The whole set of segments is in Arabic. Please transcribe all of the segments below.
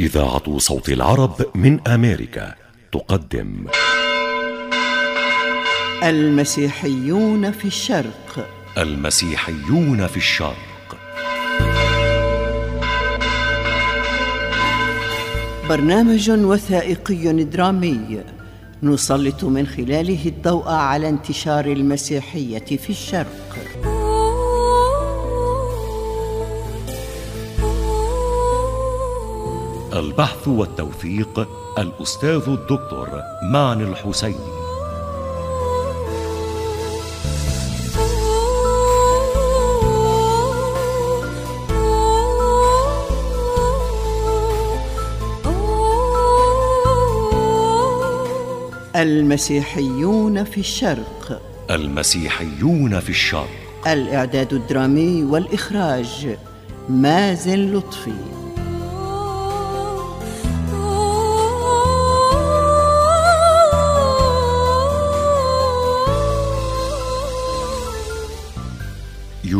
إذاعة صوت العرب من أمريكا تقدم. المسيحيون في الشرق. المسيحيون في الشرق. برنامج وثائقي درامي نسلط من خلاله الضوء على انتشار المسيحية في الشرق. البحث والتوثيق الأستاذ الدكتور معن الحسيني. المسيحيون في الشرق. المسيحيون في الشرق. الإعداد الدرامي والإخراج مازن لطفي.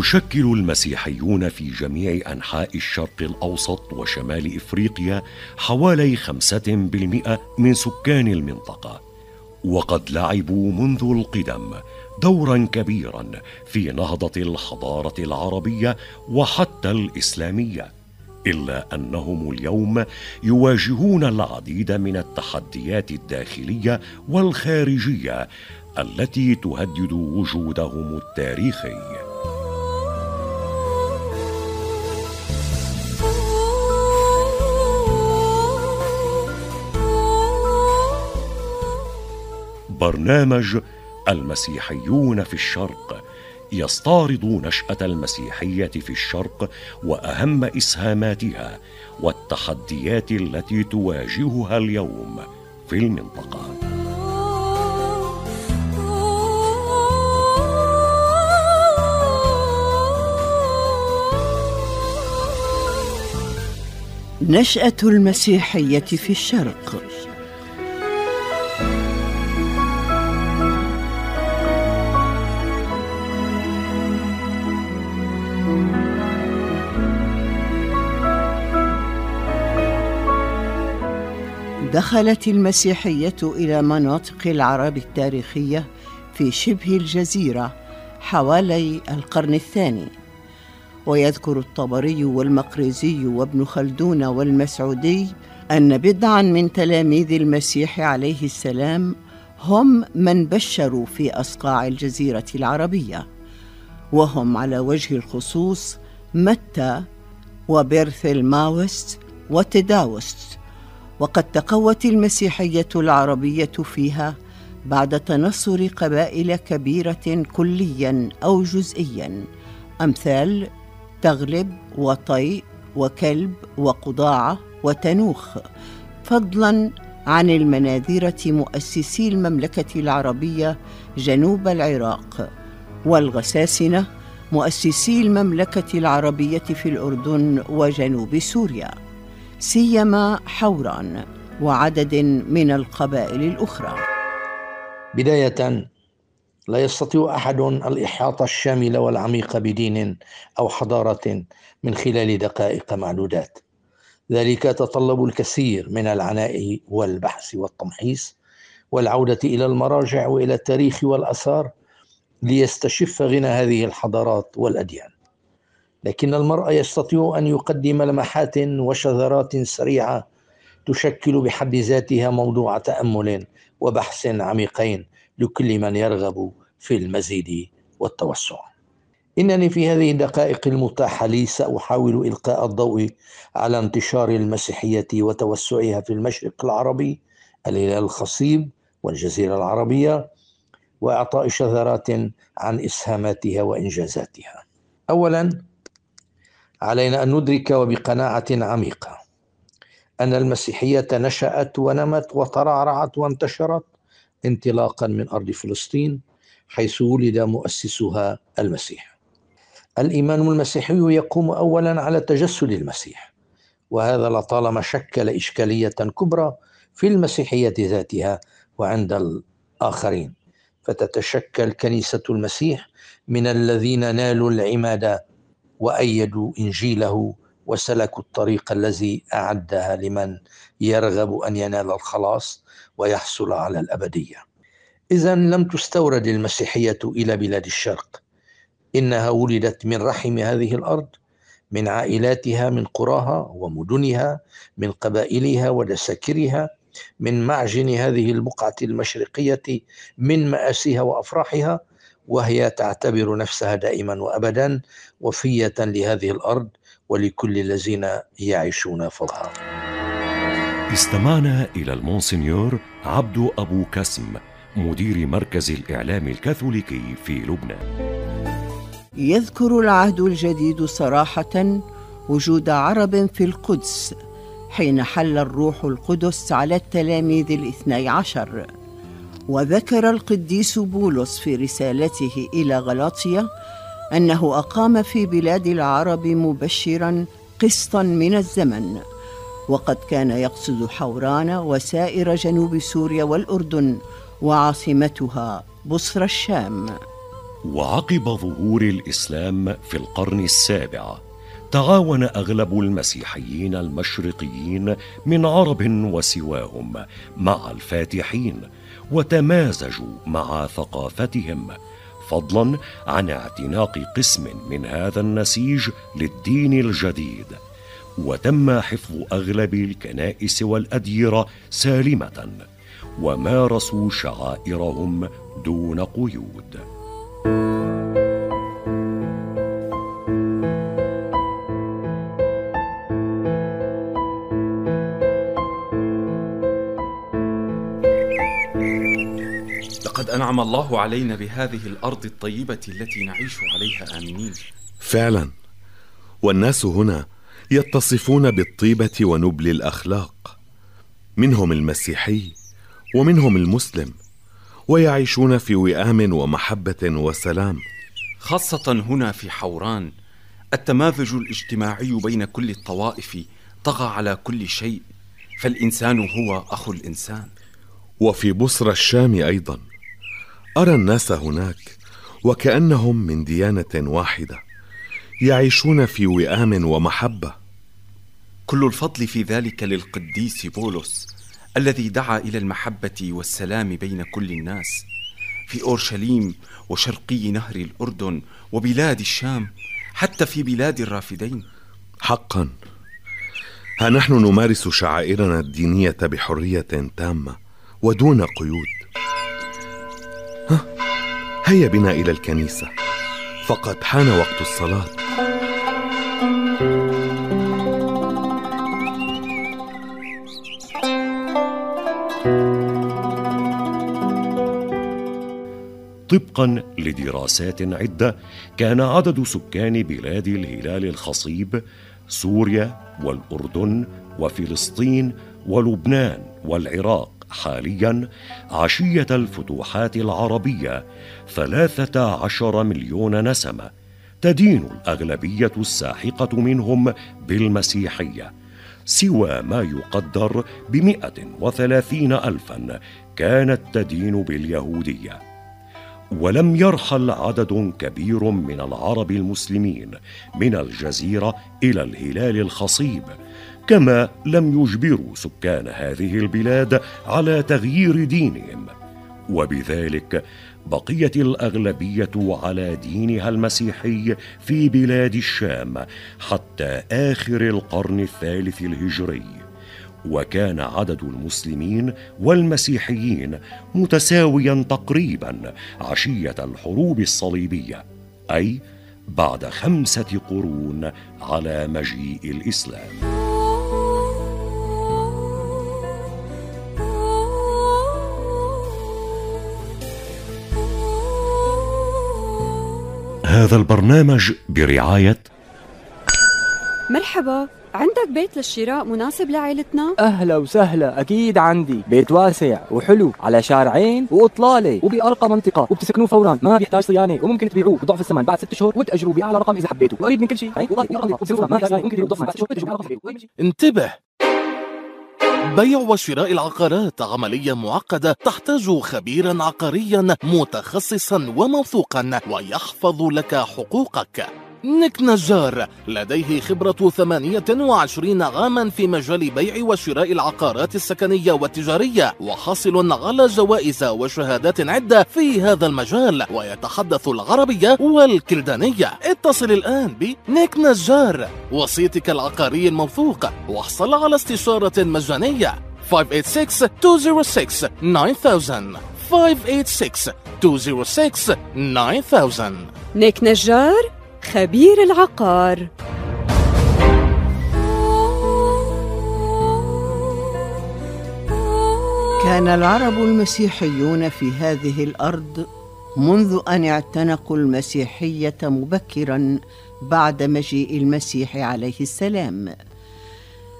يشكل المسيحيون في جميع أنحاء الشرق الأوسط وشمال إفريقيا حوالي خمسة بالمئة من سكان المنطقة وقد لعبوا منذ القدم دورا كبيرا في نهضة الحضارة العربية وحتى الإسلامية إلا أنهم اليوم يواجهون العديد من التحديات الداخلية والخارجية التي تهدد وجودهم التاريخي. برنامج المسيحيون في الشرق يستعرض نشأة المسيحية في الشرق وأهم إسهاماتها والتحديات التي تواجهها اليوم في المنطقة. نشأة المسيحية في الشرق دخلت المسيحية إلى مناطق العرب التاريخية في شبه الجزيرة حوالي القرن الثاني. ويذكر الطبري والمقريزي وابن خلدون والمسعودي أن بضعا من تلاميذ المسيح عليه السلام هم من بشروا في أصقاع الجزيرة العربية وهم على وجه الخصوص متى وبرثلماوس وتداوس. وقد تقوت المسيحية العربية فيها بعد تنصر قبائل كبيرة كليا أو جزئيا. أمثال تغلب وطي وكلب وقضاعه وتنوخ. فضلا عن المناذره مؤسسي المملكة العربية جنوب العراق. والغساسنة مؤسسي المملكة العربية في الأردن وجنوب سوريا. سيما حوران وعدد من القبائل الأخرى. بداية لا يستطيع أحد الاحاطه الشامله والعميقه بدين أو حضارة من خلال دقائق معدودات. ذلك يتطلب الكثير من العناء والبحث والتمحيص والعودة إلى المراجع وإلى التاريخ والآثار ليستشف غنى هذه الحضارات والأديان. لكن المرء يستطيع أن يقدم لمحات وشذرات سريعة تشكل بحد ذاتها موضوع تأمل وبحث عميقين لكل من يرغب في المزيد والتوسع. إنني في هذه الدقائق المتاحة لي سأحاول إلقاء الضوء على انتشار المسيحية وتوسعها في المشرق العربي الهلال الخصيب والجزيرة العربية وإعطاء شذرات عن إسهاماتها وإنجازاتها. اولا علينا أن ندرك وبقناعة عميقة أن المسيحية نشأت ونمت وترعرعت وانتشرت انطلاقا من أرض فلسطين حيث ولد مؤسسها المسيح. الإيمان المسيحي يقوم اولا على تجسد المسيح وهذا لطالما شكل إشكالية كبرى في المسيحية ذاتها وعند الآخرين. فتتشكل كنيسة المسيح من الذين نالوا العمادة وأيدوا إنجيله وسلكوا الطريق الذي أعدها لمن يرغب أن ينال الخلاص ويحصل على الأبدية. اذا لم تستورد المسيحية إلى بلاد الشرق. إنها ولدت من رحم هذه الأرض من عائلاتها من قراها ومدنها من قبائلها ودساكرها من معجن هذه البقعة المشرقية من مآسيها وأفراحها وهي تعتبر نفسها دائما وأبدا وفية لهذه الأرض ولكل الذين يعيشون فوقها. استمعنا إلى المونسنيور عبد أبو كسم مدير مركز الإعلام الكاثوليكي في لبنان. يذكر العهد الجديد صراحة وجود عرب في القدس حين حل الروح القدس على التلاميذ الاثني عشر وذكر القديس بولس في رسالته إلى غلاطيا أنه أقام في بلاد العرب مبشرا قسطا من الزمن وقد كان يقصد حوران وسائر جنوب سوريا والأردن وعاصمتها بصر الشام. وعقب ظهور الإسلام في القرن السابع تعاون أغلب المسيحيين المشرقيين من عرب وسواهم مع الفاتحين وتمازجوا مع ثقافتهم فضلا عن اعتناق قسم من هذا النسيج للدين الجديد. وتم حفظ أغلب الكنائس والأديرة سالمة ومارسوا شعائرهم دون قيود. انعم الله علينا بهذه الأرض الطيبة التي نعيش عليها آمنين. فعلا. والناس هنا يتصفون بالطيبة ونبل الأخلاق. منهم المسيحي ومنهم المسلم ويعيشون في وئام ومحبة وسلام. خاصة هنا في حوران التماذج الاجتماعي بين كل الطوائف طغى على كل شيء فالإنسان هو أخو الإنسان. وفي بصرى الشام أيضا. أرى الناس هناك وكأنهم من ديانة واحدة يعيشون في وئام ومحبة. كل الفضل في ذلك للقديس بولس الذي دعا إلى المحبة والسلام بين كل الناس. في أورشليم وشرقي نهر الأردن وبلاد الشام حتى في بلاد الرافدين. حقا. ها نحن نمارس شعائرنا الدينية بحرية تامة ودون قيود. هيا بنا إلى الكنيسة. فقد حان وقت الصلاة. طبقا لدراسات عدة كان عدد سكان بلاد الهلال الخصيب سوريا والأردن وفلسطين ولبنان والعراق. حاليا عشية الفتوحات العربية ثلاثة عشر مليون نسمه تدين الأغلبية الساحقة منهم بالمسيحية سوى ما يقدر بمئة وثلاثين الفا كانت تدين باليهودية. ولم يرحل عدد كبير من العرب المسلمين من الجزيرة إلى الهلال الخصيب كما لم يجبروا سكان هذه البلاد على تغيير دينهم. وبذلك بقيت الأغلبية على دينها المسيحي في بلاد الشام حتى آخر القرن الثالث الهجري. وكان عدد المسلمين والمسيحيين متساويا تقريبا عشية الحروب الصليبية أي بعد خمسة قرون على مجيء الإسلام. هذا البرنامج برعاية مرحبا عندك بيت للشراء مناسب لعائلتنا؟ أهلا وسهلا أكيد عندي. بيت واسع وحلو على شارعين وإطلالة وبأرقى منطقة وبتسكنوه فورا. ما بيحتاج صيانة وممكن تبيعوه بضعف الثمن. بعد ست شهور وتأجروه بأعلى رقم إذا حبيتوا. وقريب من كل شيء. انتبه! بيع وشراء العقارات عملية معقدة تحتاج خبيرا عقاريا متخصصا وموثوقا ويحفظ لك حقوقك. نيك نجار لديه خبرة 28 عاما في مجال بيع وشراء العقارات السكنية والتجارية وحاصل على جوائز وشهادات عدة في هذا المجال ويتحدث العربية والكلدانية. اتصل الآن بنيك نجار وسيطك العقاري الموثوق. واحصل على استشارة مجانية. 586 206 9000 586 206 9000 نيك نجار؟ خبير العقار. كان العرب المسيحيون في هذه الأرض منذ أن اعتنقوا المسيحية مبكرا بعد مجيء المسيح عليه السلام.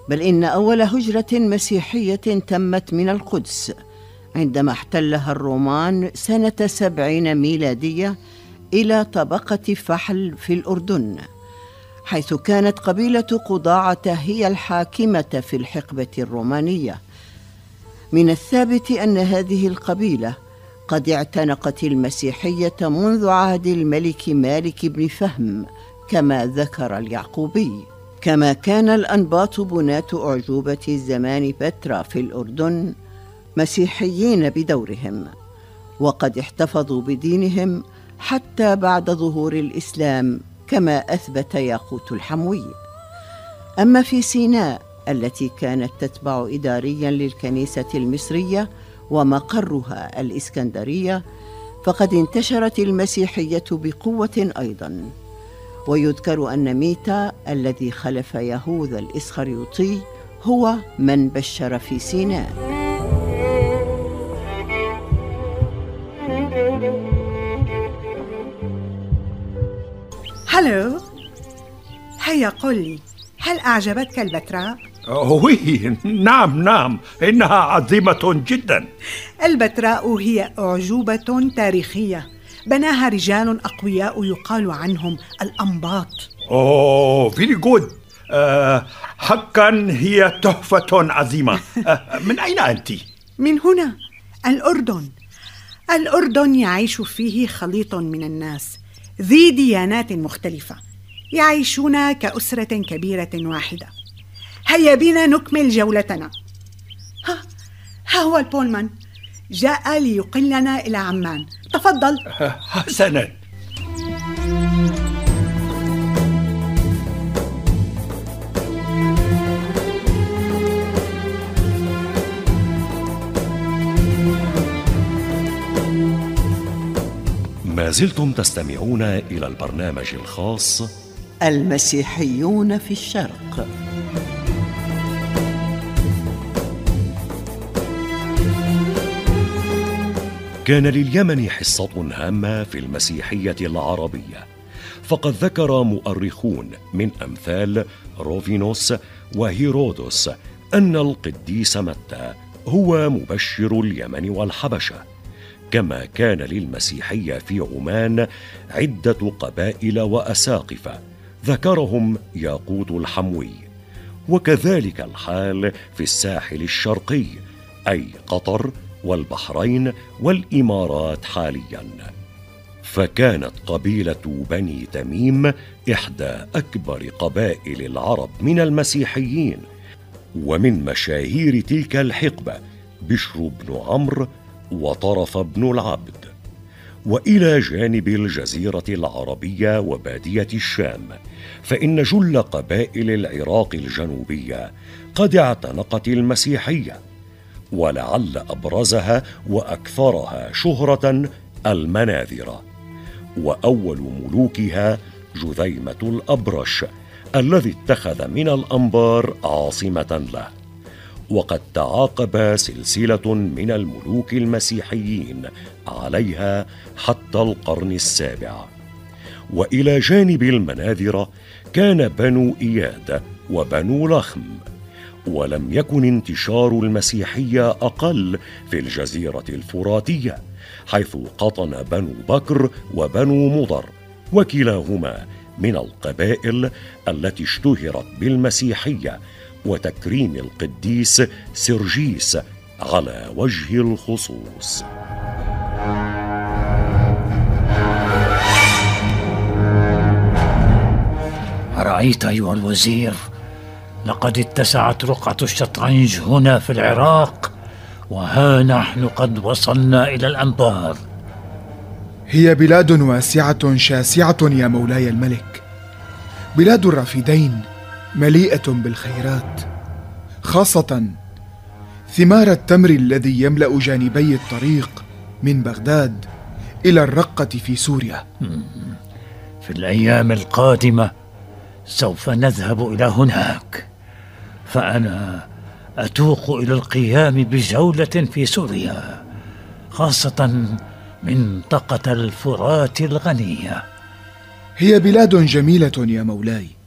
بل إن أول هجرة مسيحية تمت من القدس. عندما احتلها الرومان سنة سبعين ميلادية إلى طبقة فحل في الأردن حيث كانت قبيلة قضاعة هي الحاكمة في الحقبة الرومانية. من الثابت أن هذه القبيلة قد اعتنقت المسيحية منذ عهد الملك مالك بن فهم كما ذكر اليعقوبي. كما كان الأنباط بناة أعجوبة زمان بترا في الأردن مسيحيين بدورهم وقد احتفظوا بدينهم حتى بعد ظهور الإسلام كما أثبت ياقوت الحموي. أما في سيناء التي كانت تتبع اداريا للكنيسة المصرية ومقرها الإسكندرية فقد انتشرت المسيحية بقوة أيضا. ويذكر أن ميتا الذي خلف يهوذا الإسخريوطي هو من بشر في سيناء. Hello هيا قل لي هل أعجبتك البتراء؟ Oui نعم نعم إنها عظيمة جدا. البتراء هي أعجوبة تاريخية. بناها رجال أقوياء يقال عنهم الأنباط. أوه very good حقا هي تحفة عظيمة. آه، من أين أنت؟ من هنا الأردن. الأردن يعيش فيه خليط من الناس. ذي ديانات مختلفة يعيشون كأسرة كبيرة واحدة. هيا بنا نكمل جولتنا. ها, ها هو البولمان. جاء ليقلنا إلى عمان. تفضل. حسنا. ما زلتم تستمعون إلى البرنامج الخاص المسيحيون في الشرق. كان لليمن حصة هامة في المسيحية العربية فقد ذكر مؤرخون من أمثال روفينوس وهيرودوس أن القديس متى هو مبشر اليمن والحبشة. كما كان للمسيحيه في عمان عدة قبائل واساقفه ذكرهم ياقوت الحموي. وكذلك الحال في الساحل الشرقي أي قطر والبحرين والإمارات حاليا. فكانت قبيلة بني تميم إحدى أكبر قبائل العرب من المسيحيين ومن مشاهير تلك الحقبة بشر بن عمرو وطرف بن العبد وإلى جانب الجزيرة العربية وبادية الشام فإن جل قبائل العراق الجنوبية قد اعتنقت المسيحية ولعل أبرزها وأكثرها شهرة المناذره وأول ملوكها جذيمة الأبرش الذي اتخذ من الأنبار عاصمة له. وقد تعاقب سلسلة من الملوك المسيحيين عليها حتى القرن السابع. وإلى جانب المناذره كان بنو إياد وبنو لخم ولم يكن انتشار المسيحيه أقل في الجزيرة الفراتية حيث قطن بنو بكر وبنو مضر وكلاهما من القبائل التي اشتهرت بالمسيحية وتكريم القديس سرجيس على وجه الخصوص. أرأيت أيها الوزير لقد اتسعت رقعة الشطرنج هنا في العراق وها نحن قد وصلنا إلى الأنبار. هي بلاد واسعة شاسعة يا مولاي الملك. بلاد الرافدين مليئة بالخيرات خاصة ثمار التمر الذي يملأ جانبي الطريق من بغداد إلى الرقة في سوريا. في الأيام القادمة سوف نذهب إلى هناك فأنا أتوق إلى القيام بجولة في سوريا خاصة منطقة الفرات الغنية. هي بلاد جميلة يا مولاي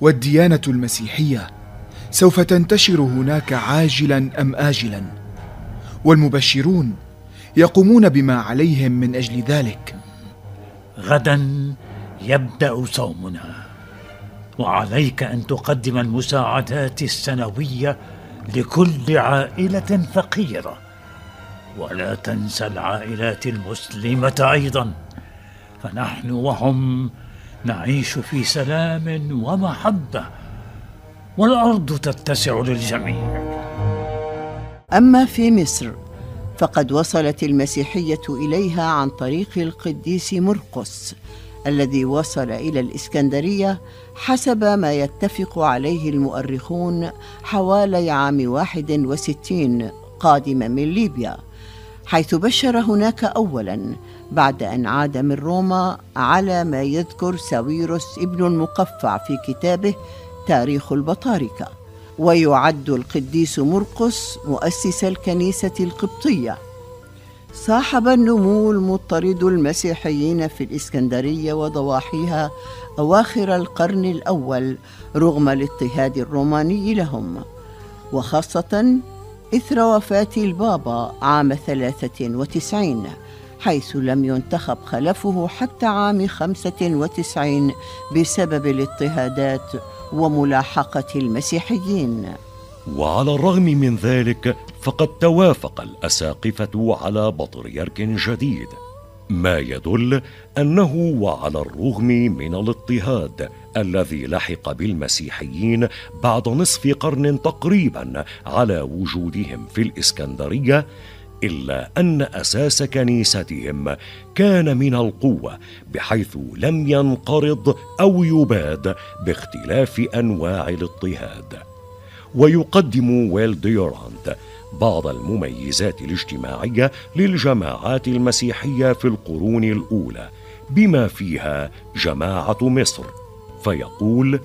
والديانة المسيحية سوف تنتشر هناك عاجلا أم آجلا. والمبشرون يقومون بما عليهم من أجل ذلك. غدا يبدأ صومنا. وعليك أن تقدم المساعدات السنوية لكل عائلة فقيرة. ولا تنسى العائلات المسلمة أيضا. فنحن وهم نعيش في سلام ومحبة والأرض تتسع للجميع. أما في مصر فقد وصلت المسيحية إليها عن طريق القديس مرقس الذي وصل إلى الإسكندرية حسب ما يتفق عليه المؤرخون حوالي عام واحد وستين قادما من ليبيا حيث بشر هناك أولا بعد أن عاد من روما على ما يذكر ساويروس ابن المقفع في كتابه تاريخ البطاركة ويعد القديس مرقس مؤسس الكنيسة القبطية. صاحب النمو المضطرد المسيحيين في الإسكندرية وضواحيها أواخر القرن الأول رغم الاضطهاد الروماني لهم وخاصة إثر وفاة البابا عام ثلاثة وتسعين. حيث لم ينتخب خلفه حتى عام خمسة وتسعين بسبب الاضطهادات وملاحقة المسيحيين. وعلى الرغم من ذلك فقد توافق الأساقفة على بطريرك جديد. ما يدل أنه وعلى الرغم من الاضطهاد الذي لحق بالمسيحيين بعد نصف قرن تقريبا على وجودهم في الإسكندرية إلا أن أساس كنيستهم كان من القوة بحيث لم ينقرض أو يباد باختلاف أنواع الاضطهاد. ويقدم ويل ديورانت بعض المميزات الاجتماعية للجماعات المسيحية في القرون الأولى بما فيها جماعة مصر. فيقول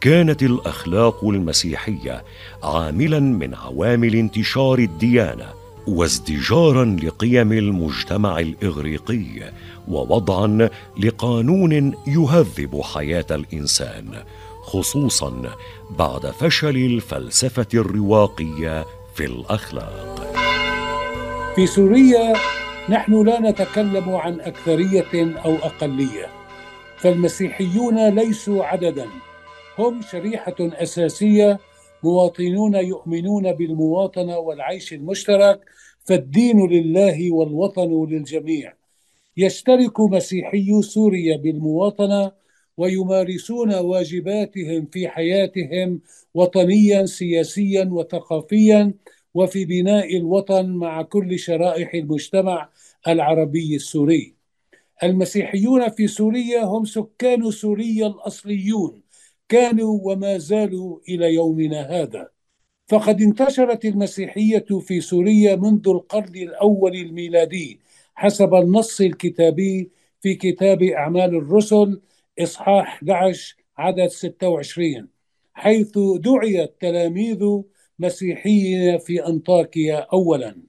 كانت الأخلاق المسيحية عاملا من عوامل انتشار الديانة وازدجارا لقيم المجتمع الإغريقي ووضعا لقانون يهذب حياة الإنسان خصوصا بعد فشل الفلسفة الرواقية في الأخلاق. في سوريا نحن لا نتكلم عن أكثرية أو أقلية فالمسيحيون ليسوا عددا هم شريحة أساسية مواطنون يؤمنون بالمواطنة والعيش المشترك فالدين لله والوطن للجميع. يشترك مسيحيو سوريا بالمواطنة ويمارسون واجباتهم في حياتهم وطنيا سياسيا وثقافيا وفي بناء الوطن مع كل شرائح المجتمع العربي السوري. المسيحيون في سوريا هم سكان سوريا الأصليون. كانوا وما زالوا إلى يومنا هذا. فقد انتشرت المسيحية في سوريا منذ القرن الأول الميلادي حسب النص الكتابي في كتاب أعمال الرسل إصحاح 11 عدد 26 حيث دعي التلاميذ مسيحيين في أنطاكيا اولا.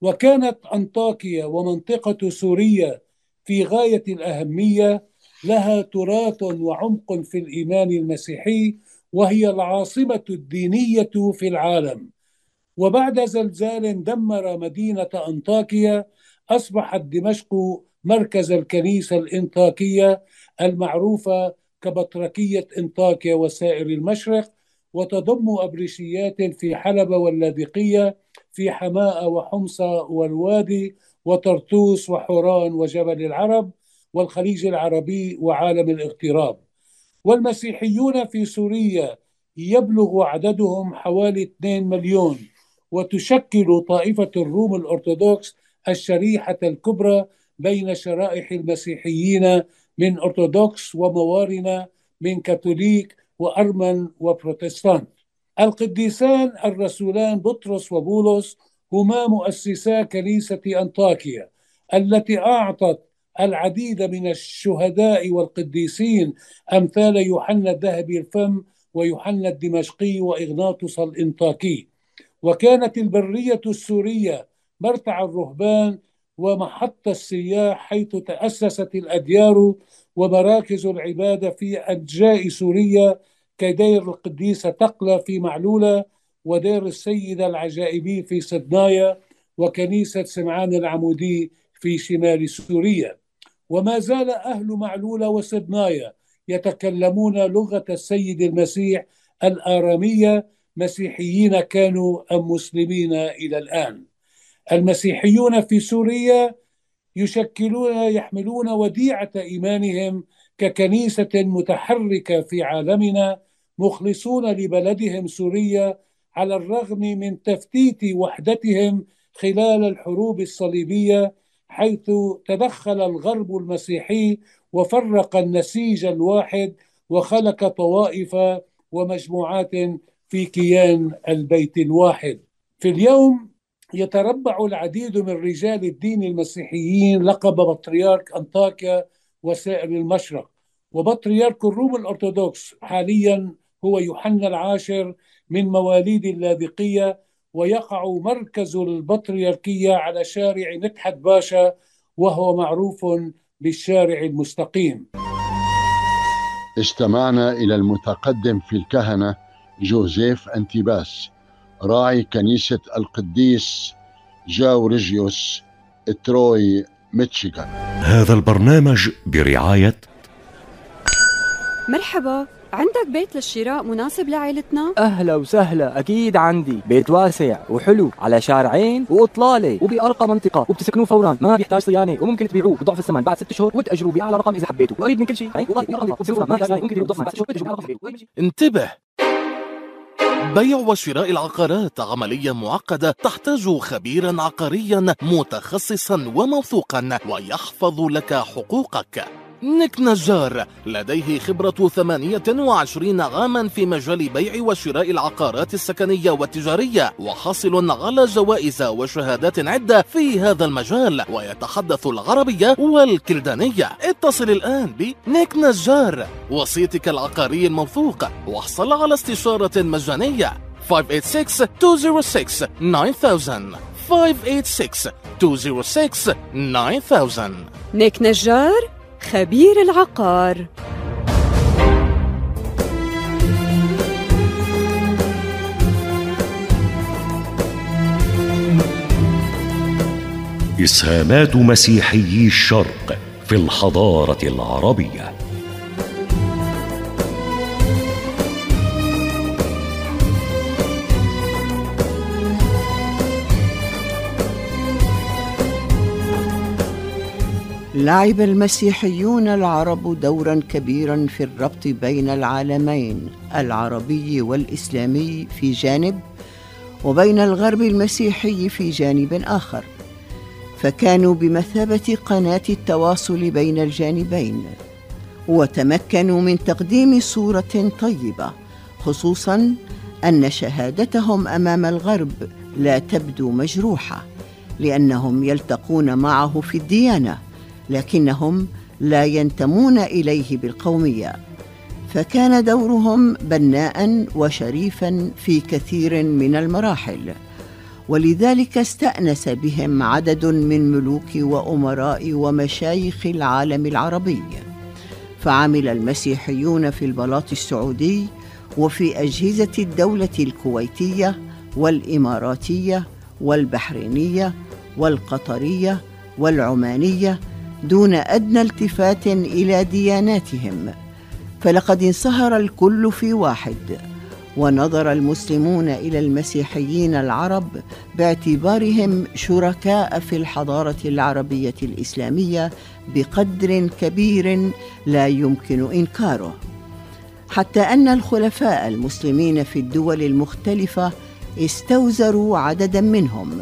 وكانت أنطاكيا ومنطقة سوريا في غاية الأهمية لها تراث وعمق في الإيمان المسيحي وهي العاصمة الدينية في العالم. وبعد زلزال دمر مدينة أنطاكيا أصبحت دمشق مركز الكنيسة الإنطاكية المعروفة كبطركيه إنطاكيا وسائر المشرق وتضم ابرشيات في حلب واللاذقية في حماء وحمصه والوادي وطرطوس وحوران وجبل العرب والخليج العربي وعالم الاغتراب. والمسيحيون في سوريا يبلغ عددهم حوالي 2 مليون وتشكل طائفة الروم الأرثوذكس الشريحة الكبرى بين شرائح المسيحيين من أرثوذكس وموارنة من كاثوليك وأرمن وبروتستانت. القديسان الرسولان بطرس وبولس هما مؤسسا كنيسة أنطاكيا التي أعطت العديد من الشهداء والقديسين أمثال يوحنا الذهبي الفم ويوحنا الدمشقي وإغناطوس الإنطاكي. وكانت البرية السورية مرتع الرهبان ومحط السياح حيث تأسست الأديار ومراكز العبادة في أجزاء سوريا كدير القديسة تقلى في معلولة ودير السيدة العجائبي في صدنايا وكنيسة سمعان العمودي في شمال سوريا. وما زال أهل معلولة وصدنايا يتكلمون لغة السيد المسيح الآرامية مسيحيين كانوا أم مسلمين إلى الآن. المسيحيون في سوريا يشكلون يحملون وديعة إيمانهم ككنيسة متحركة في عالمنا مخلصون لبلدهم سوريا على الرغم من تفتيت وحدتهم خلال الحروب الصليبية حيث تدخل الغرب المسيحي وفرق النسيج الواحد وخلق طوائف ومجموعات في كيان البيت الواحد. في اليوم يتربع العديد من رجال الدين المسيحيين لقب بطريرك أنطاكيا وسائر المشرق. وبطريرك الروم الأرثوذكس حاليا هو يوحنا العاشر من مواليد اللاذقية ويقع مركز البطريركية على شارع مدحت باشا وهو معروف بالشارع المستقيم. استمعنا إلى المتقدم في الكهنة جوزيف أنتيباس راعي كنيسة القديس جاورجيوس تروي ميتشيغان. هذا البرنامج برعاية مرحبا عندك بيت للشراء مناسب لعائلتنا؟ أهلا وسهلا أكيد عندي. بيت واسع وحلو على شارعين وإطلالة وبأرقى منطقة. وبتسكنوه فورا ما بيحتاج صيانة وممكن تبيعوه بضعف الثمن. بعد ست شهور وتأجروا بيه على رقم إذا حبيتوا وقريب من كل شيء. والله ما بيحتاج ممكن تبيعوه بضعف الثمن ست شهور وتأجروا على رقم انتبه! بيع وشراء العقارات عملية معقدة تحتاج خبيرا عقاريا متخصصا وموثوقا ويحفظ لك حقوقك. نيك نجار لديه خبرة 28 عاما في مجال بيع وشراء العقارات السكنية والتجارية وحاصل على جوائز وشهادات عدة في هذا المجال ويتحدث العربية والكلدانية. اتصل الآن بنيك نجار وسيطك العقاري الموثوق واحصل على استشارة مجانية. 586 206 9000 586 206 9000 نيك نجار؟ خبير العقار. إسهامات مسيحيي الشرق في الحضارة العربية. لعب المسيحيون العرب دورا كبيرا في الربط بين العالمين العربي والإسلامي في جانب وبين الغرب المسيحي في جانب آخر. فكانوا بمثابة قناة التواصل بين الجانبين وتمكنوا من تقديم صورة طيبة خصوصا أن شهادتهم أمام الغرب لا تبدو مجروحة لأنهم يلتقون معه في الديانة. لكنهم لا ينتمون إليه بالقومية. فكان دورهم بناء وشريفا في كثير من المراحل ولذلك استأنس بهم عدد من ملوك وأمراء ومشايخ العالم العربي. فعمل المسيحيون في البلاط السعودي وفي أجهزة الدولة الكويتية والإماراتية والبحرينية والقطرية والعمانية دون أدنى التفات إلى دياناتهم. فلقد انصهر الكل في واحد ونظر المسلمون إلى المسيحيين العرب باعتبارهم شركاء في الحضارة العربية الإسلامية بقدر كبير لا يمكن إنكاره. حتى أن الخلفاء المسلمين في الدول المختلفة استوزروا عددا منهم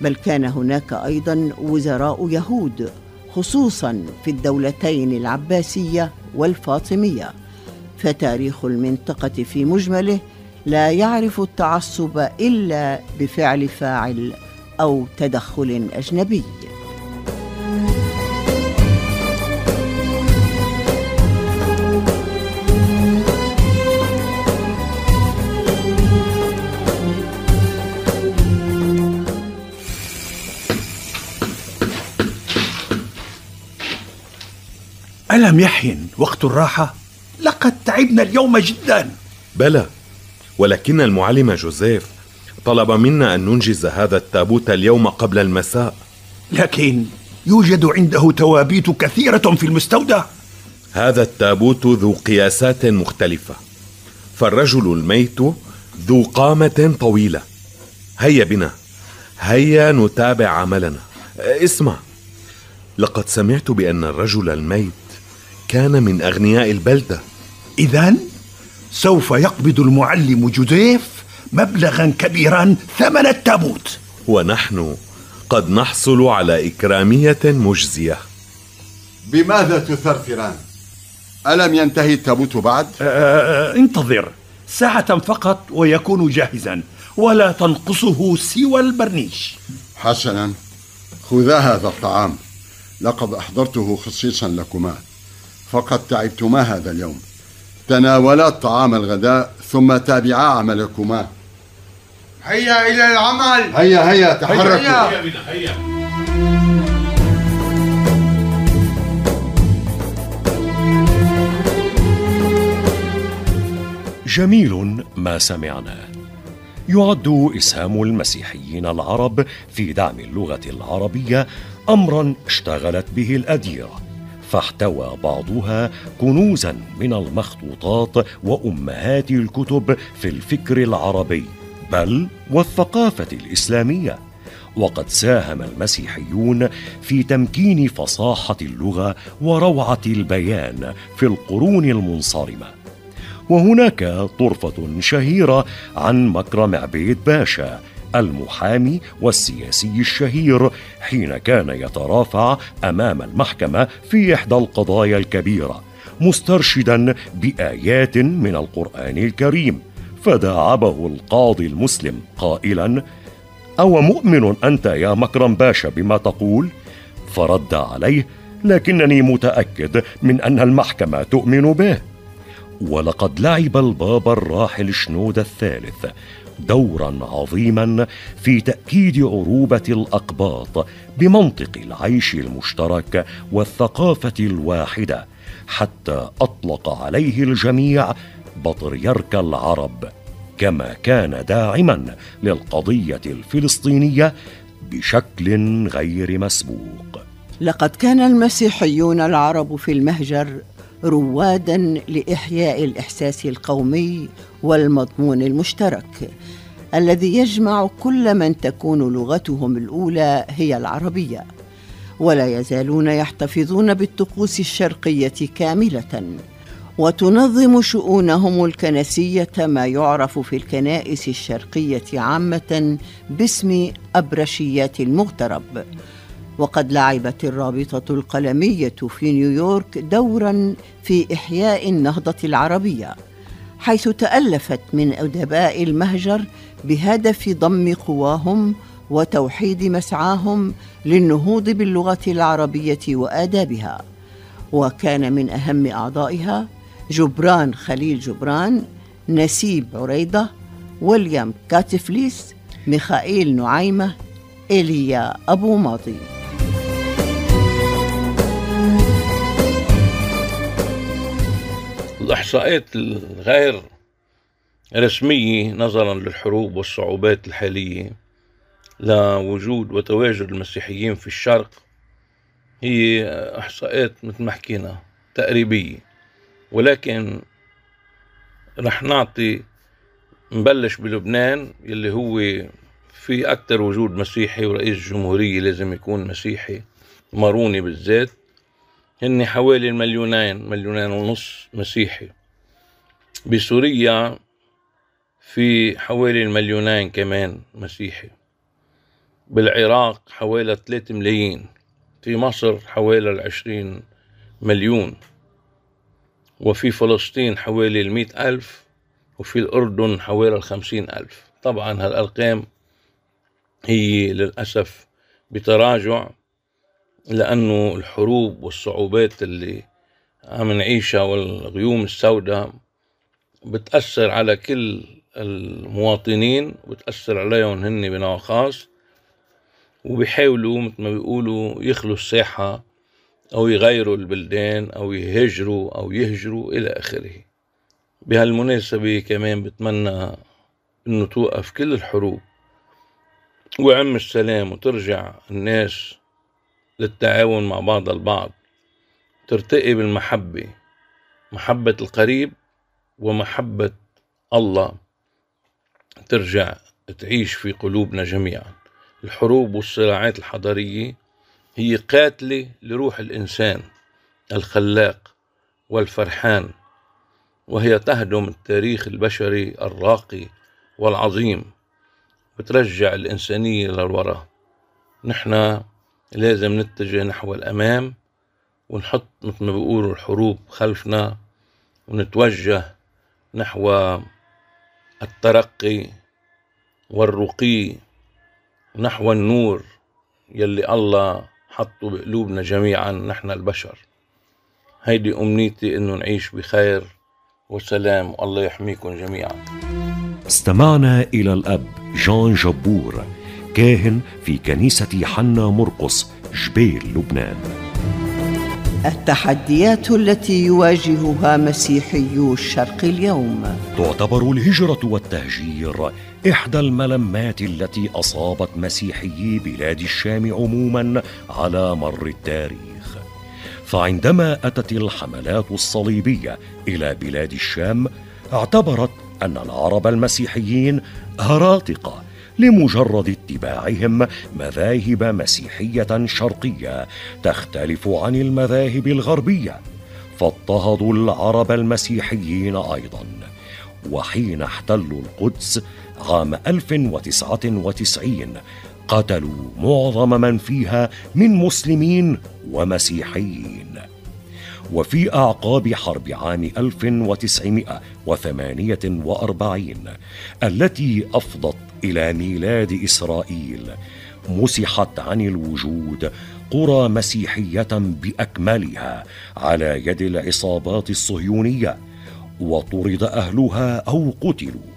بل كان هناك أيضا وزراء يهود. خصوصا في الدولتين العباسية والفاطمية فتاريخ المنطقة في مجمله لا يعرف التعصب إلا بفعل فاعل أو تدخل أجنبي. ألم يحن وقت الراحة؟ لقد تعبنا اليوم جدا. بلى ولكن المعلم جوزيف طلب منا أن ننجز هذا التابوت اليوم قبل المساء. لكن يوجد عنده توابيت كثيرة في المستودع. هذا التابوت ذو قياسات مختلفة. فالرجل الميت ذو قامة طويلة. هيا بنا. هيا نتابع عملنا. اسمع. لقد سمعت بأن الرجل الميت كان من أغنياء البلدة. إذا سوف يقبض المعلم جوزيف مبلغا كبيرا ثمن التابوت. ونحن قد نحصل على إكرامية مجزية. بماذا تثرثران؟ ألم ينتهي التابوت بعد؟ آه انتظر. ساعة فقط ويكون جاهزا ولا تنقصه سوى البرنيش. حسنا. خذا هذا الطعام. لقد أحضرته خصيصا لكما. فقد تعبتما هذا اليوم. تناولا طعام الغداء ثم تابعا عملكما. هيا إلى العمل. هيا هيا تحركوا. هيا. بنا هيا. جميل ما سمعناه يعد إسهام المسيحيين العرب في دعم اللغة العربية أمرا اشتغلت به الأديرة. فاحتوى بعضها كنوزا من المخطوطات وأمهات الكتب في الفكر العربي بل والثقافة الإسلامية. وقد ساهم المسيحيون في تمكين فصاحة اللغة وروعة البيان في القرون المنصرمة. وهناك طرفة شهيرة عن مكرم عبيد باشا المحامي والسياسي الشهير حين كان يترافع أمام المحكمة في إحدى القضايا الكبيرة مسترشدا بآيات من القرآن الكريم. فداعبه القاضي المسلم قائلا أو مؤمن أنت يا مكرم باشا بما تقول؟ فرد عليه لكنني متأكد من أن المحكمة تؤمن به. ولقد لعب البابا الراحل شنود الثالث دورا عظيما في تأكيد عروبة الأقباط بمنطق العيش المشترك والثقافة الواحدة حتى أطلق عليه الجميع بطريرك العرب كما كان داعما للقضية الفلسطينية بشكل غير مسبوق. لقد كان المسيحيون العرب في المهجر روادا لإحياء الإحساس القومي والمضمون المشترك الذي يجمع كل من تكون لغتهم الأولى هي العربية ولا يزالون يحتفظون بالطقوس الشرقية كاملة وتنظم شؤونهم الكنسية ما يعرف في الكنائس الشرقية عامة باسم أبرشيات المغترب. وقد لعبت الرابطة القلمية في نيويورك دورا في إحياء النهضة العربية حيث تألفت من أدباء المهجر بهدف ضم قواهم وتوحيد مسعاهم للنهوض باللغة العربية وآدابها. وكان من أهم أعضائها جبران خليل جبران نسيب عريضة ويليام كاتفليس ميخائيل نعيمة إيليا أبو ماضي. الإحصاءات الغير رسمية نظرا للحروب والصعوبات الحالية لوجود وتواجد المسيحيين في الشرق هي إحصاءات مثل ما حكينا تقريبية. ولكن رح نعطي نبلش بلبنان يلي هو في أكثر وجود مسيحي ورئيس الجمهورية لازم يكون مسيحي ماروني بالذات. هن حوالي المليونين مليونين ونص مسيحي. بسوريا في حوالي المليونين كمان مسيحي. بالعراق حوالي 3 ملايين. في مصر حوالي العشرين مليون. وفي فلسطين حوالي المئة ألف. وفي الأردن حوالي الخمسين ألف. طبعا هالأرقام هي للأسف بتراجع. لأنه الحروب والصعوبات اللي عم نعيشها والغيوم السوداء بتأثر على كل المواطنين بتأثر عليهم هن بنوع خاص وبيحاولوا مثل ما بيقولوا يخلوا الساحة أو يغيروا البلدان أو يهجروا أو يهجروا إلى آخره. بهالمناسبة كمان بتمنى إنه توقف كل الحروب. وعم السلام وترجع الناس للتعاون مع بعض البعض ترتقي بالمحبة محبة القريب ومحبة الله ترجع تعيش في قلوبنا جميعا. الحروب والصراعات الحضارية هي قاتلة لروح الإنسان الخلاق والفرحان وهي تهدم التاريخ البشري الراقي والعظيم بترجع الإنسانية للوراء. نحن لازم نتجه نحو الأمام ونحط مثل ما بيقولوا الحروب خلفنا ونتوجه نحو الترقي والرقي نحو النور يلي الله حطه بقلوبنا جميعا نحن البشر. هيدي أمنيتي إنه نعيش بخير وسلام والله يحميكم جميعا. استمعنا إلى الأب جان جبور. كاهن في كنيسة حنا مرقس جبيل لبنان. التحديات التي يواجهها مسيحيو الشرق اليوم. تعتبر الهجرة والتهجير إحدى الملمات التي أصابت مسيحيي بلاد الشام عموما على مر التاريخ. فعندما أتت الحملات الصليبية إلى بلاد الشام اعتبرت أن العرب المسيحيين هراطقة لمجرد اتباعهم مذاهب مسيحية شرقية تختلف عن المذاهب الغربية فاضطهدوا العرب المسيحيين أيضا وحين احتلوا القدس عام 1099 قتلوا معظم من فيها من مسلمين ومسيحيين. وفي أعقاب حرب عام 1948 التي أفضت إلى ميلاد إسرائيل مسحت عن الوجود قرى مسيحية بأكملها على يد العصابات الصهيونية وطرد أهلها أو قتلوا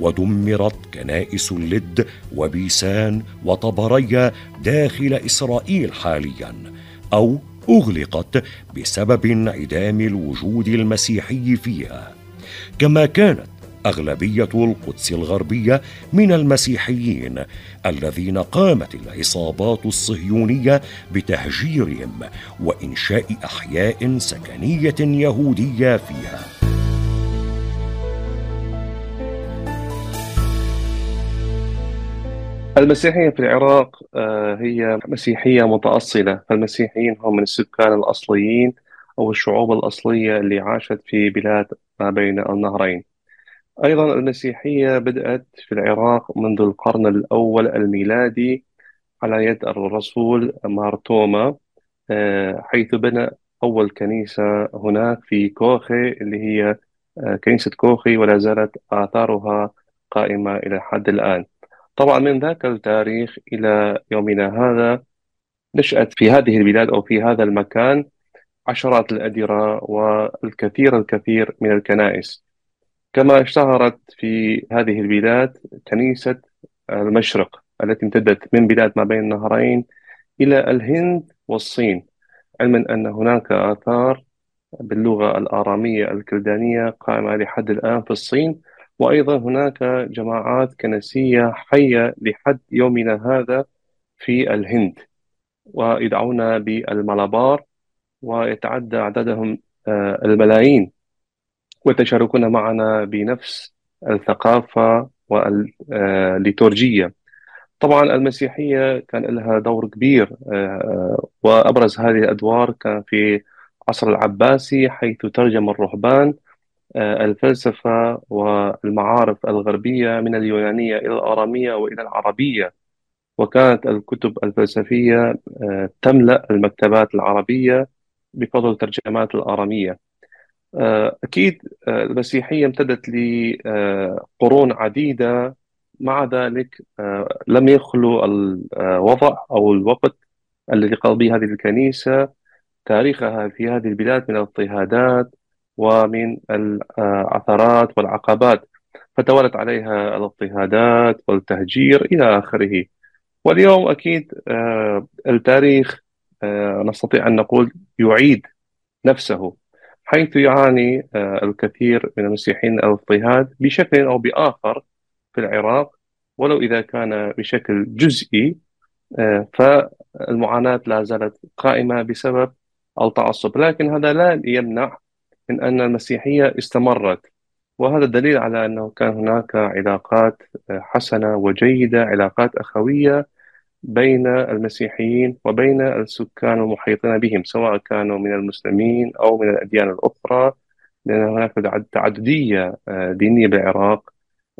ودمرت كنائس اللد وبيسان وطبريا داخل إسرائيل حاليا أو أغلقت بسبب انعدام الوجود المسيحي فيها. كما كانت أغلبية القدس الغربية من المسيحيين الذين قامت العصابات الصهيونية بتهجيرهم وإنشاء أحياء سكنية يهودية فيها. المسيحية في العراق آه، هي مسيحية متأصلة. فالمسيحيين هم من السكان الأصليين أو الشعوب الأصلية اللي عاشت في بلاد ما بين النهرين. أيضا المسيحية بدأت في العراق منذ القرن الأول الميلادي على يد الرسول مارتوما آه، حيث بنى أول كنيسة هناك في كوخي اللي هي آه، كنيسة كوخي ولا زالت آثارها قائمة إلى حد الآن. طبعا من ذاك التاريخ إلى يومنا هذا نشأت في هذه البلاد أو في هذا المكان عشرات الأديرة والكثير الكثير من الكنائس. كما اشتهرت في هذه البلاد كنيسة المشرق التي امتدت من بلاد ما بين النهرين إلى الهند والصين علما أن هناك آثار باللغة الآرامية الكلدانية قائمة لحد الآن في الصين وأيضا هناك جماعات كنسية حية لحد يومنا هذا في الهند ويدعون بالملابار ويتعدى عددهم آه، الملايين ويتشاركون معنا بنفس الثقافة والليتورجية طبعا المسيحية كان لها دور كبير آه، وأبرز هذه الأدوار كان في عصر العباسي حيث ترجم الرهبان آه، الفلسفة والمعارف الغربية من اليونانية إلى الآرامية وإلى العربية. وكانت الكتب الفلسفية آه، تملأ المكتبات العربية بفضل ترجمات الآرامية. آه، أكيد المسيحية امتدت لقرون عديدة. مع ذلك لم يخلو الوضع أو الوقت الذي قضى به هذه الكنيسة. تاريخها في هذه البلاد من الاضطهادات ومن العثرات والعقبات فتوالت عليها الاضطهادات والتهجير إلى آخره. واليوم أكيد آه، التاريخ آه، نستطيع أن نقول يعيد نفسه حيث يعاني آه، الكثير من المسيحيين الاضطهاد بشكل أو بآخر في العراق. ولو إذا كان بشكل جزئي فالمعاناة لا زالت قائمة بسبب التعصب. لكن هذا لا يمنع من أن المسيحية استمرت. وهذا دليل على أنه كان هناك علاقات حسنة وجيدة علاقات أخوية بين المسيحيين وبين السكان المحيطين بهم سواء كانوا من المسلمين أو من الأديان الأخرى لأن هناك تعددية آه، دينية بالعراق.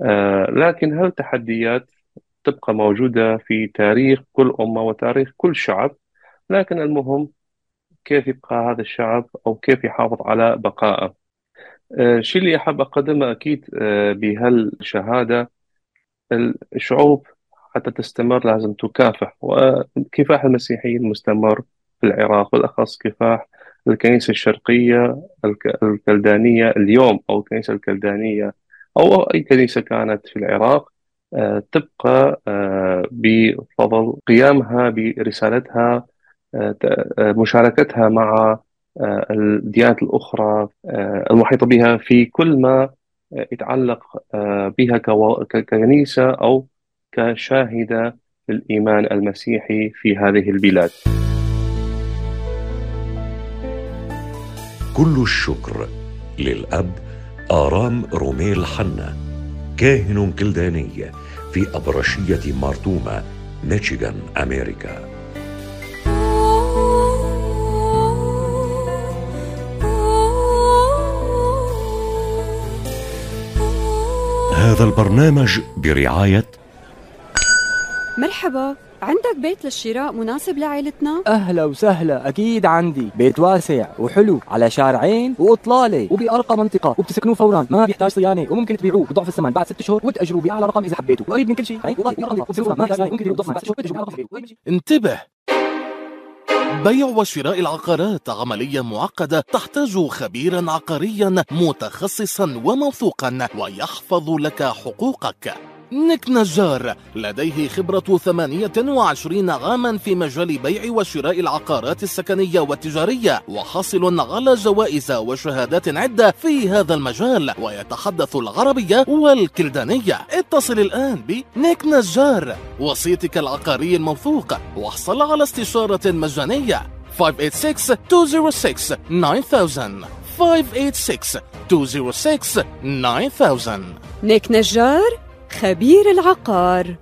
آه، لكن هل تحديات تبقى موجودة في تاريخ كل أمة وتاريخ كل شعب؟ لكن المهم كيف يبقى هذا الشعب أو كيف يحافظ على بقائه؟ الشيء اللي أحب أقدمه أكيد آه، بهالشهادة الشعوب حتى تستمر لازم تكافح وكفاح المسيحيين مستمر في العراق بالأخص كفاح الكنيسة الشرقية الكلدانية اليوم أو الكنيسة الكلدانية أو أي كنيسة كانت في العراق آه، تبقى آه، بفضل قيامها برسالتها مشاركتها مع آه، الديانات الأخرى آه، المحيطة بها في كل ما يتعلق آه، بها ككنيسة أو كشاهدة للإيمان المسيحي في هذه البلاد. كل الشكر للأب آرام روميل حنا كاهن كلداني في أبرشية مارتوما ميشيغان أمريكا. هذا البرنامج برعاية مرحبا عندك بيت للشراء مناسب لعائلتنا؟ أهلا وسهلا أكيد عندي. بيت واسع وحلو على شارعين وإطلالة وبأرقى منطقة وبتسكنوه فورا. ما بيحتاج صيانة وممكن تبيعوه بضعف الثمن. بعد ست شهور وتأجروا بأعلى رقم إذا حبيتوا وقريب من كل شيء. انتبه. بيع وشراء العقارات عملية معقدة تحتاج خبيرا عقاريا متخصصا وموثوقا ويحفظ لك حقوقك. نيك نجار لديه خبرة 28 عاما في مجال بيع وشراء العقارات السكنية والتجارية وحاصل على جوائز وشهادات عدة في هذا المجال ويتحدث العربية والكلدانية. اتصل الآن بنيك نجار وسيطك العقاري الموثوق. واحصل على استشارة مجانية. 586 206 9000 586 206 9000 نيك نجار؟ خبير العقار.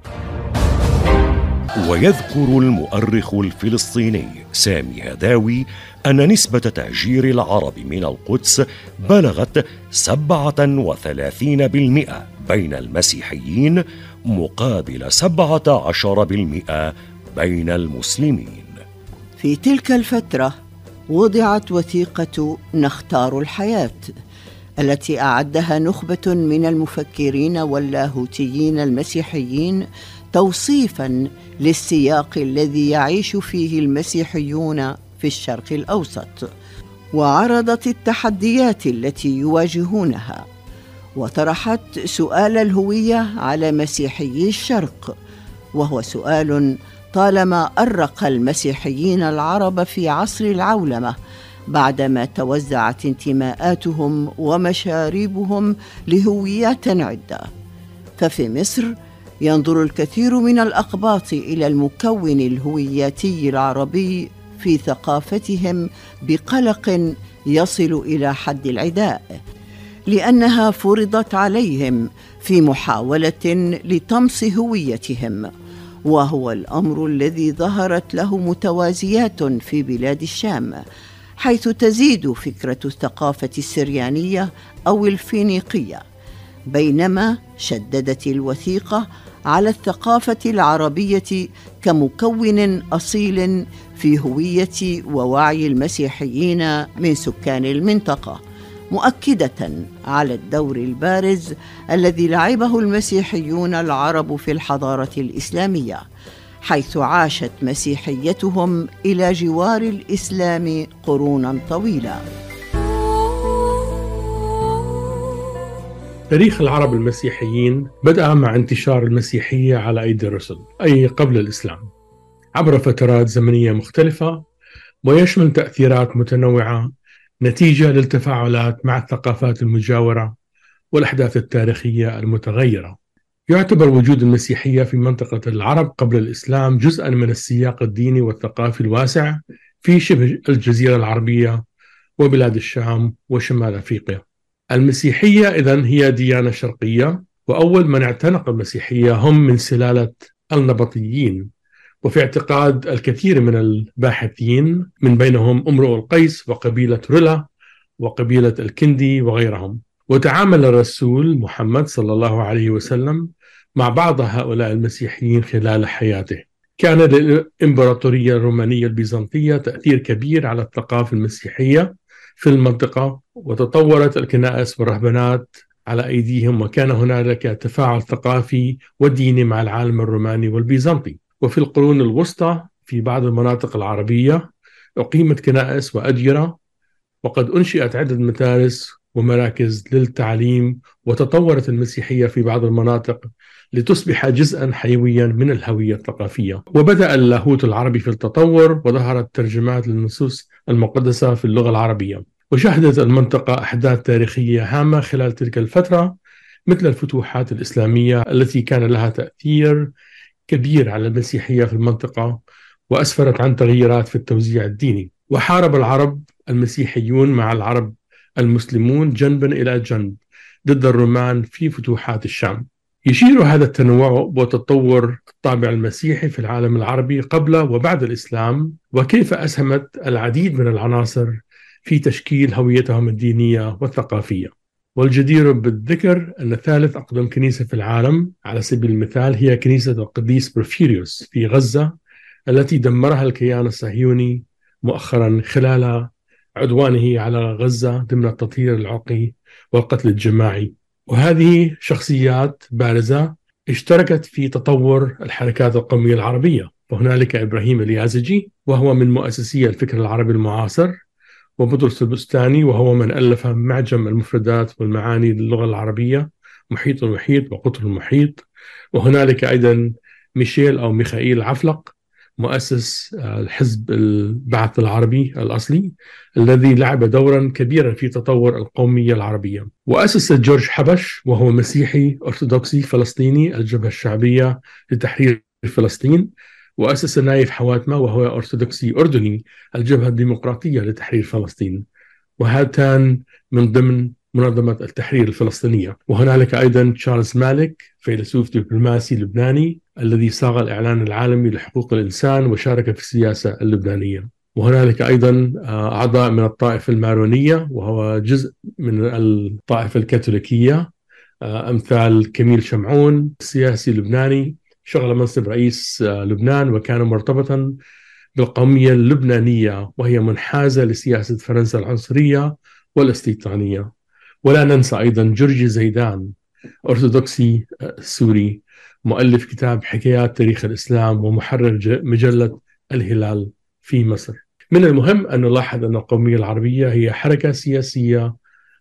ويذكر المؤرخ الفلسطيني سامي هداوي أن نسبة تهجير العرب من القدس بلغت 37% بين المسيحيين مقابل 17% بين المسلمين. في تلك الفترة وضعت وثيقة نختار الحياة. التي أعدها نخبة من المفكرين واللاهوتيين المسيحيين توصيفا للسياق الذي يعيش فيه المسيحيون في الشرق الأوسط وعرضت التحديات التي يواجهونها وطرحت سؤال الهوية على مسيحيي الشرق وهو سؤال طالما أرق المسيحيين العرب في عصر العولمة بعدما توزعت انتماءاتهم ومشاربهم لهويات عدة. ففي مصر ينظر الكثير من الأقباط إلى المكون الهوياتي العربي في ثقافتهم بقلق يصل إلى حد العداء لأنها فرضت عليهم في محاولة لطمس هويتهم وهو الأمر الذي ظهرت له متوازيات في بلاد الشام حيث تزيد فكرة الثقافة السريانية أو الفينيقية بينما شددت الوثيقة على الثقافة العربية كمكون أصيل في هوية ووعي المسيحيين من سكان المنطقة مؤكدة على الدور البارز الذي لعبه المسيحيون العرب في الحضارة الإسلامية. حيث عاشت مسيحيتهم إلى جوار الإسلام قرونا طويلة تاريخ العرب المسيحيين بدأ مع انتشار المسيحية على أيدي الرسل أي قبل الإسلام. عبر فترات زمنية مختلفة ويشمل تأثيرات متنوعة نتيجة للتفاعلات مع الثقافات المجاورة والأحداث التاريخية المتغيرة. يعتبر وجود المسيحية في منطقة العرب قبل الإسلام جزءا من السياق الديني والثقافي الواسع في شبه الجزيرة العربية وبلاد الشام وشمال أفريقيا. المسيحية إذن هي ديانة شرقية وأول من اعتنق المسيحية هم من سلالة النبطيين. وفي اعتقاد الكثير من الباحثين من بينهم امرؤ القيس وقبيلة رلا وقبيلة الكندي وغيرهم. وتعامل الرسول محمد صلى الله عليه وسلم مع بعض هؤلاء المسيحيين خلال حياته. كان للإمبراطورية الرومانية البيزنطية تأثير كبير على الثقافة المسيحية في المنطقة وتطورت الكنائس والرهبنات على أيديهم وكان هنالك تفاعل ثقافي وديني مع العالم الروماني والبيزنطي. وفي القرون الوسطى في بعض المناطق العربية أقيمت كنائس وأديرة وقد أنشئت عدة مدارس ومراكز للتعليم وتطورت المسيحية في بعض المناطق لتصبح جزءا حيويا من الهوية الثقافية. وبدأ اللاهوت العربي في التطور وظهرت ترجمات للنصوص المقدسة في اللغة العربية. وشهدت المنطقة أحداث تاريخية هامة خلال تلك الفترة مثل الفتوحات الإسلامية التي كان لها تأثير كبير على المسيحية في المنطقة وأسفرت عن تغييرات في التوزيع الديني. وحارب العرب المسيحيون مع العرب المسلمون جنبا إلى جنب ضد الرومان في فتوحات الشام. يشير هذا التنوع وتطور الطابع المسيحي في العالم العربي قبل وبعد الإسلام وكيف أسهمت العديد من العناصر في تشكيل هويتهم الدينية والثقافية. والجدير بالذكر أن ثالث أقدم كنيسة في العالم على سبيل المثال هي كنيسة القديس بروفيريوس في غزة التي دمرها الكيان الصهيوني مؤخرا خلال عدوانه على غزة ضمن التطهير العرقي والقتل الجماعي. وهذه شخصيات بارزة اشتركت في تطور الحركات القومية العربية. وهنالك إبراهيم اليازجي وهو من مؤسسي الفكر العربي المعاصر وبطرس البستاني وهو من ألف معجم المفردات والمعاني للغة العربية محيط المحيط وقطر المحيط. وهنالك أيضا ميشيل أو ميخائيل عفلق مؤسس الحزب البعث العربي الأصلي الذي لعب دورا كبيرا في تطور القومية العربية. وأسس جورج حبش وهو مسيحي أرثوذكسي فلسطيني الجبهة الشعبية لتحرير فلسطين. وأسس نايف حواتمة وهو أرثوذكسي أردني الجبهة الديمقراطية لتحرير فلسطين. وهاتان من ضمن منظمة التحرير الفلسطينية. وهنالك أيضا تشارلز مالك فيلسوف دبلوماسي لبناني الذي صاغ الإعلان العالمي لحقوق الإنسان وشارك في السياسة اللبنانية. وهنالك أيضا أعضاء من الطائفة المارونية وهو جزء من الطائفة الكاثوليكية. أمثال كميل شمعون سياسي لبناني شغل منصب رئيس لبنان وكان مرتبطا بالقومية اللبنانية وهي منحازة لسياسة فرنسا العنصرية والاستيطانية. ولا ننسى أيضا جورجي زيدان أرثوذكسي سوري مؤلف كتاب حكايات تاريخ الإسلام ومحرر مجلة الهلال في مصر. من المهم أن نلاحظ أن القومية العربية هي حركة سياسية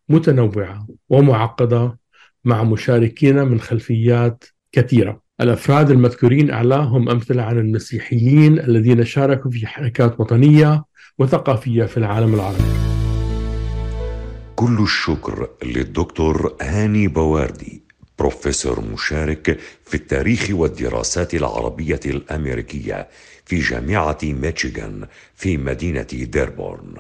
متنوعة ومعقدة مع مشاركين من خلفيات كثيرة. الأفراد المذكورين أعلاهم أمثلة عن المسيحيين الذين شاركوا في حركات وطنية وثقافية في العالم العربي. كل الشكر للدكتور هاني بواردي بروفيسور مشارك في التاريخ والدراسات العربية الأمريكية في جامعة ميشيغان في مدينة ديربورن.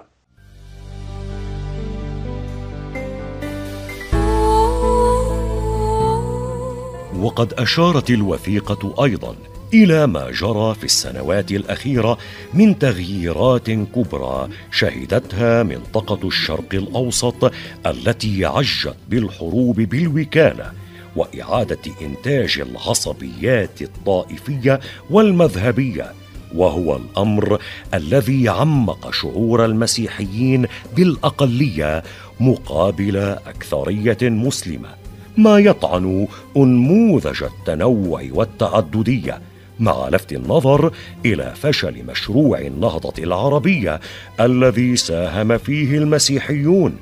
وقد أشارت الوثيقة أيضا إلى ما جرى في السنوات الأخيرة من تغييرات كبرى شهدتها منطقة الشرق الأوسط التي عجت بالحروب بالوكالة وإعادة إنتاج العصبيات الطائفية والمذهبية وهو الأمر الذي عمق شعور المسيحيين بالأقلية مقابل أكثرية مسلمة ما يطعن أنموذج التنوع والتعددية. مع لفت النظر إلى فشل مشروع النهضة العربية الذي ساهم فيه المسيحيون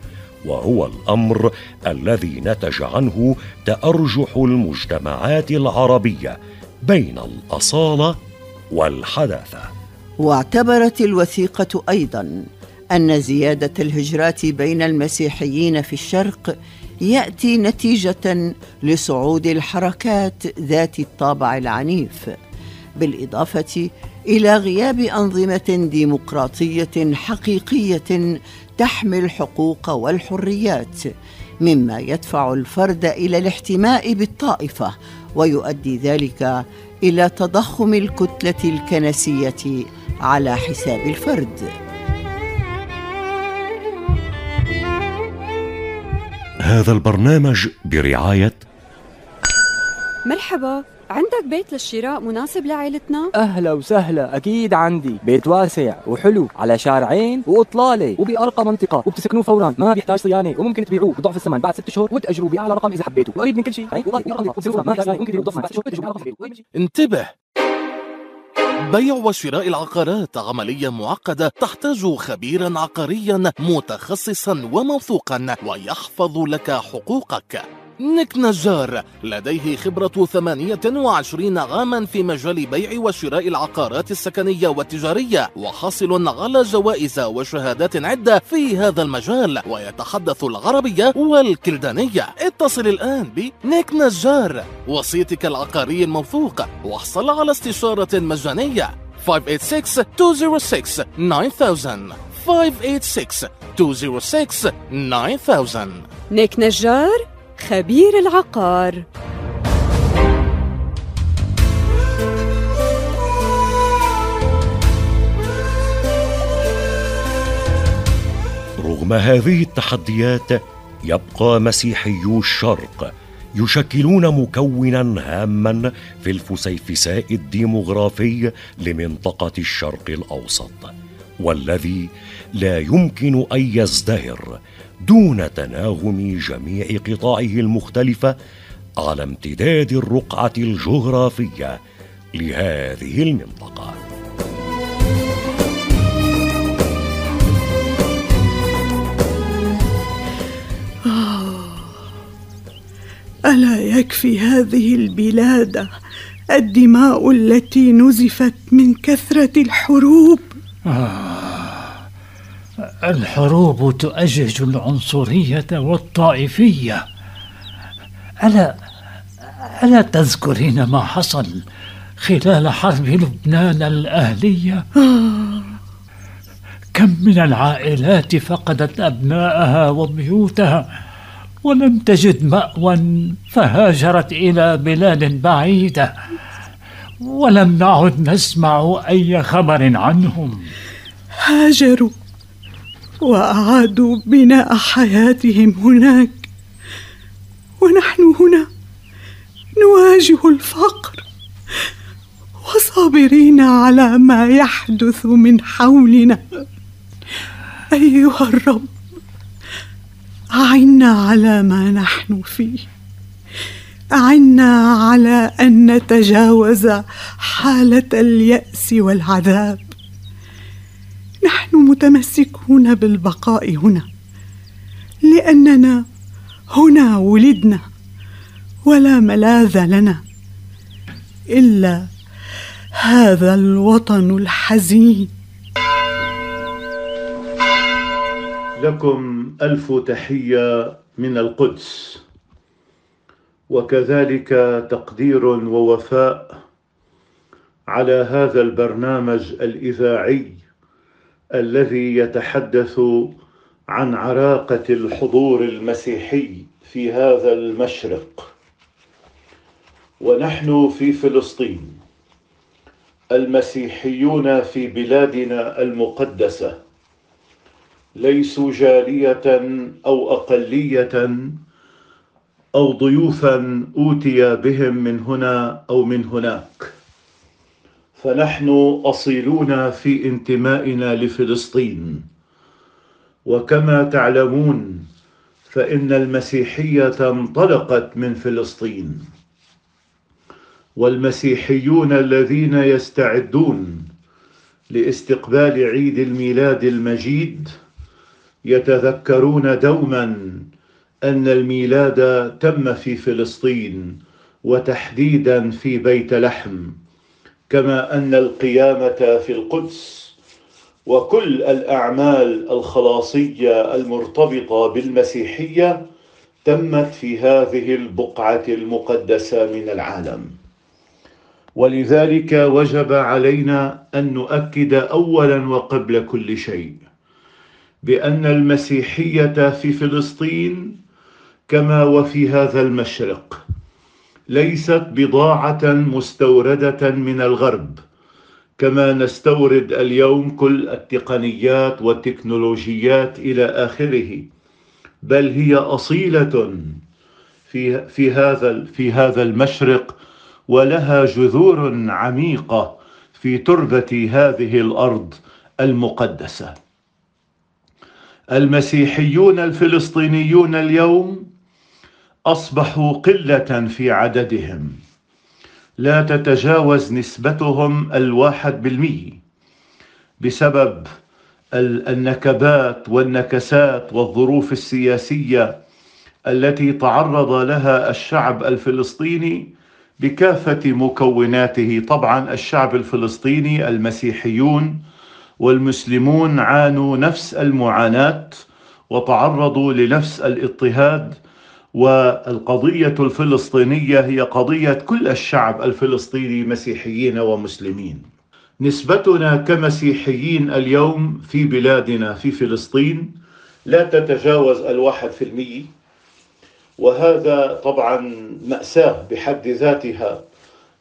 وهو الأمر الذي نتج عنه تأرجح المجتمعات العربية بين الأصالة والحداثة. واعتبرت الوثيقة أيضا أن زيادة الهجرات بين المسيحيين في الشرق يأتي نتيجة لصعود الحركات ذات الطابع العنيف. بالإضافة إلى غياب أنظمة ديمقراطية حقيقية تحمي الحقوق والحريات مما يدفع الفرد إلى الاحتماء بالطائفة ويؤدي ذلك إلى تضخم الكتلة الكنسية على حساب الفرد. هذا البرنامج برعاية مرحبا عندك بيت للشراء مناسب لعائلتنا؟ أهلا وسهلا أكيد عندي. بيت واسع وحلو على شارعين وأطلالة وبأرقى منطقة. وبتسكنوه فورا ما بيحتاج صيانة وممكن تبيعوه بضعف الثمن. بعد ست شهور وتاجروا بأعلى رقم إذا حبيتوا وقريب من كل شيء. والله ما بيحتاج ممكن تبيعوه بضعف الثمن ست شهور وتاجروا بأعلى رقم انتبه. بيع وشراء العقارات عملية معقدة تحتاج خبيرا عقاريا متخصصا وموثوقا ويحفظ لك حقوقك. نيك نجار لديه خبرة 28 عاما في مجال بيع وشراء العقارات السكنية والتجارية وحاصل على جوائز وشهادات عدة في هذا المجال ويتحدث العربية والكلدانية. اتصل الآن بنيك نجار وسيطك العقاري الموثوق واحصل على استشارة مجانية. 586 206 9000 586 206 9000 نيك نجار؟ خبير العقار. رغم هذه التحديات يبقى مسيحيو الشرق يشكلون مكونا هاما في الفسيفساء الديمغرافي لمنطقة الشرق الأوسط والذي لا يمكن أن يزدهر دون تناغم جميع قطاعه المختلفة على امتداد الرقعة الجغرافية لهذه المنطقة. ألا يكفي هذه البلاد الدماء التي نزفت من كثرة الحروب؟ آه. الحروب تؤجج العنصرية والطائفية. ألا ألا تذكرين ما حصل خلال حرب لبنان الأهلية؟ كم من العائلات فقدت أبناءها وبيوتها ولم تجد مأوى فهاجرت إلى بلاد بعيدة ولم نعد نسمع أي خبر عنهم. هاجروا. وأعادوا بناء حياتهم هناك. ونحن هنا نواجه الفقر وصابرين على ما يحدث من حولنا. أيها الرب أعنا على ما نحن فيه. أعنا على أن نتجاوز حالة اليأس والعذاب. نحن متمسكون بالبقاء هنا لأننا هنا ولدنا ولا ملاذ لنا إلا هذا الوطن الحزين. لكم ألف تحية من القدس وكذلك تقدير ووفاء على هذا البرنامج الإذاعي. الذي يتحدث عن عراقة الحضور المسيحي في هذا المشرق. ونحن في فلسطين المسيحيون في بلادنا المقدسة ليسوا جالية أو أقلية أو ضيوفا أوتي بهم من هنا أو من هناك. فنحن أصيلون في انتمائنا لفلسطين. وكما تعلمون فإن المسيحية انطلقت من فلسطين. والمسيحيون الذين يستعدون لاستقبال عيد الميلاد المجيد يتذكرون دوما أن الميلاد تم في فلسطين وتحديدا في بيت لحم. كما أن القيامة في القدس وكل الأعمال الخلاصية المرتبطة بالمسيحية تمت في هذه البقعة المقدسة من العالم. ولذلك وجب علينا أن نؤكد اولا وقبل كل شيء بأن المسيحية في فلسطين كما وفي هذا المشرق ليست بضاعة مستوردة من الغرب كما نستورد اليوم كل التقنيات والتكنولوجيات إلى آخره بل هي أصيلة في في هذا في هذا المشرق ولها جذور عميقة في تربة هذه الأرض المقدسة. المسيحيون الفلسطينيون اليوم أصبحوا قلة في عددهم. لا تتجاوز نسبتهم الواحد بالمئة بسبب النكبات والنكسات والظروف السياسية التي تعرض لها الشعب الفلسطيني بكافة مكوناته. طبعا الشعب الفلسطيني المسيحيون والمسلمون عانوا نفس المعاناة وتعرضوا لنفس الاضطهاد والقضية الفلسطينية هي قضية كل الشعب الفلسطيني مسيحيين ومسلمين. نسبتنا كمسيحيين اليوم في بلادنا في فلسطين لا تتجاوز الواحد في المية وهذا طبعا مأساة بحد ذاتها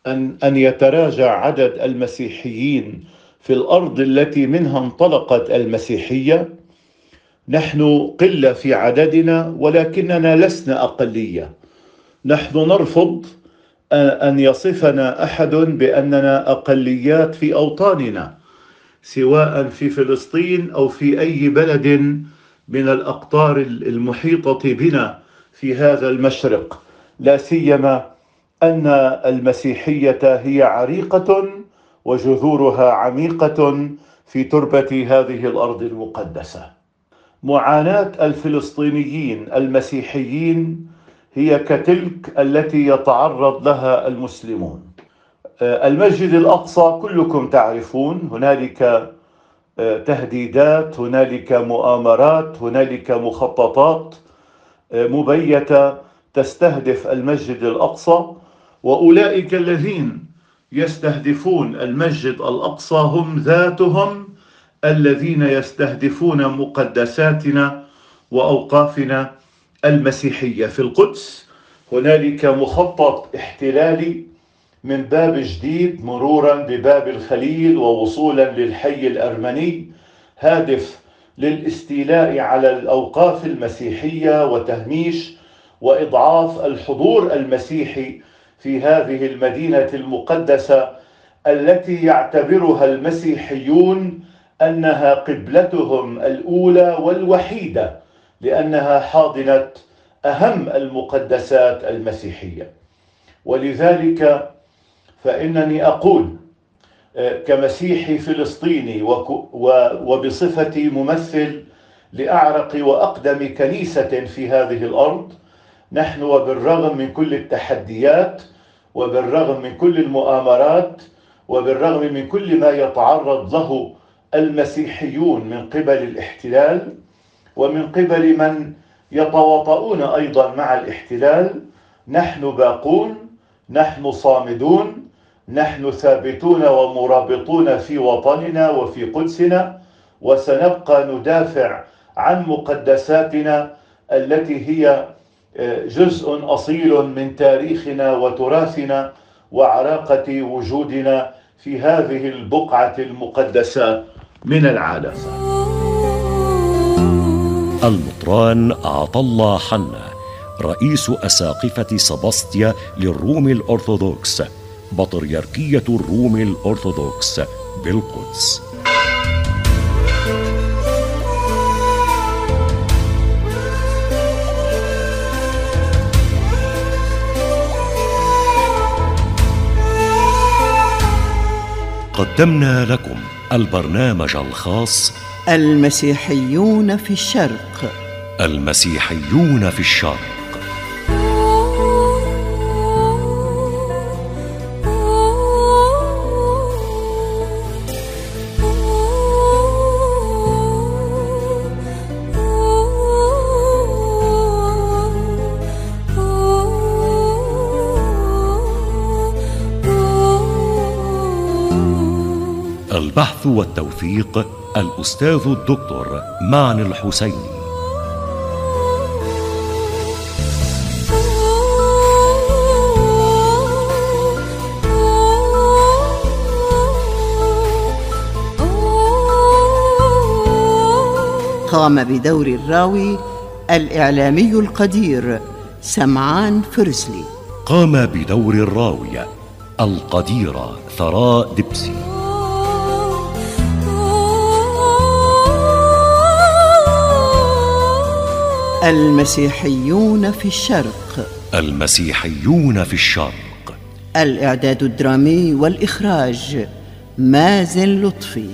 أن أن يتراجع عدد المسيحيين في الأرض التي منها انطلقت المسيحية. نحن قلة في عددنا ولكننا لسنا أقلية. نحن نرفض أن يصفنا أحد بأننا أقليات في أوطاننا سواء في فلسطين أو في أي بلد من الأقطار المحيطة بنا في هذا المشرق. لا سيما أن المسيحية هي عريقة وجذورها عميقة في تربة هذه الأرض المقدسة. معاناة الفلسطينيين المسيحيين هي كتلك التي يتعرض لها المسلمون. المسجد الأقصى كلكم تعرفون هنالك تهديدات هنالك مؤامرات هنالك مخططات مبيتة تستهدف المسجد الأقصى. وأولئك الذين يستهدفون المسجد الأقصى هم ذاتهم الذين يستهدفون مقدساتنا وأوقافنا المسيحية. في القدس هنالك مخطط احتلالي من باب جديد مرورا بباب الخليل ووصولا للحي الأرمني هادف للاستيلاء على الأوقاف المسيحية وتهميش وإضعاف الحضور المسيحي في هذه المدينة المقدسة التي يعتبرها المسيحيون أنها قبلتهم الأولى والوحيدة لأنها حاضنه أهم المقدسات المسيحية. ولذلك فإنني أقول كمسيحي فلسطيني وبصفتي ممثل لأعرق وأقدم كنيسة في هذه الأرض نحن وبالرغم من كل التحديات وبالرغم من كل المؤامرات وبالرغم من كل ما يتعرض له المسيحيون من قبل الاحتلال ومن قبل من يتواطؤون أيضا مع الاحتلال نحن باقون نحن صامدون نحن ثابتون ومرابطون في وطننا وفي قدسنا وسنبقى ندافع عن مقدساتنا التي هي جزء أصيل من تاريخنا وتراثنا وعراقة وجودنا في هذه البقعة المقدسة. من العالم المطران عطلة حنا رئيس أساقفة سباستيا للروم الأرثوذكس بطريركية الروم الأرثوذكس بالقدس. قدمنا لكم البرنامج الخاص المسيحيون في الشرق. المسيحيون في الشرق. البحث والتوثيق الأستاذ الدكتور معن الحسيني قام بدور الراوي الإعلامي القدير سمعان فرسلي قام بدور الراوية القديرة ثراء دبسي. المسيحيون في الشرق. المسيحيون في الشرق. الإعداد الدرامي والإخراج مازن لطفي.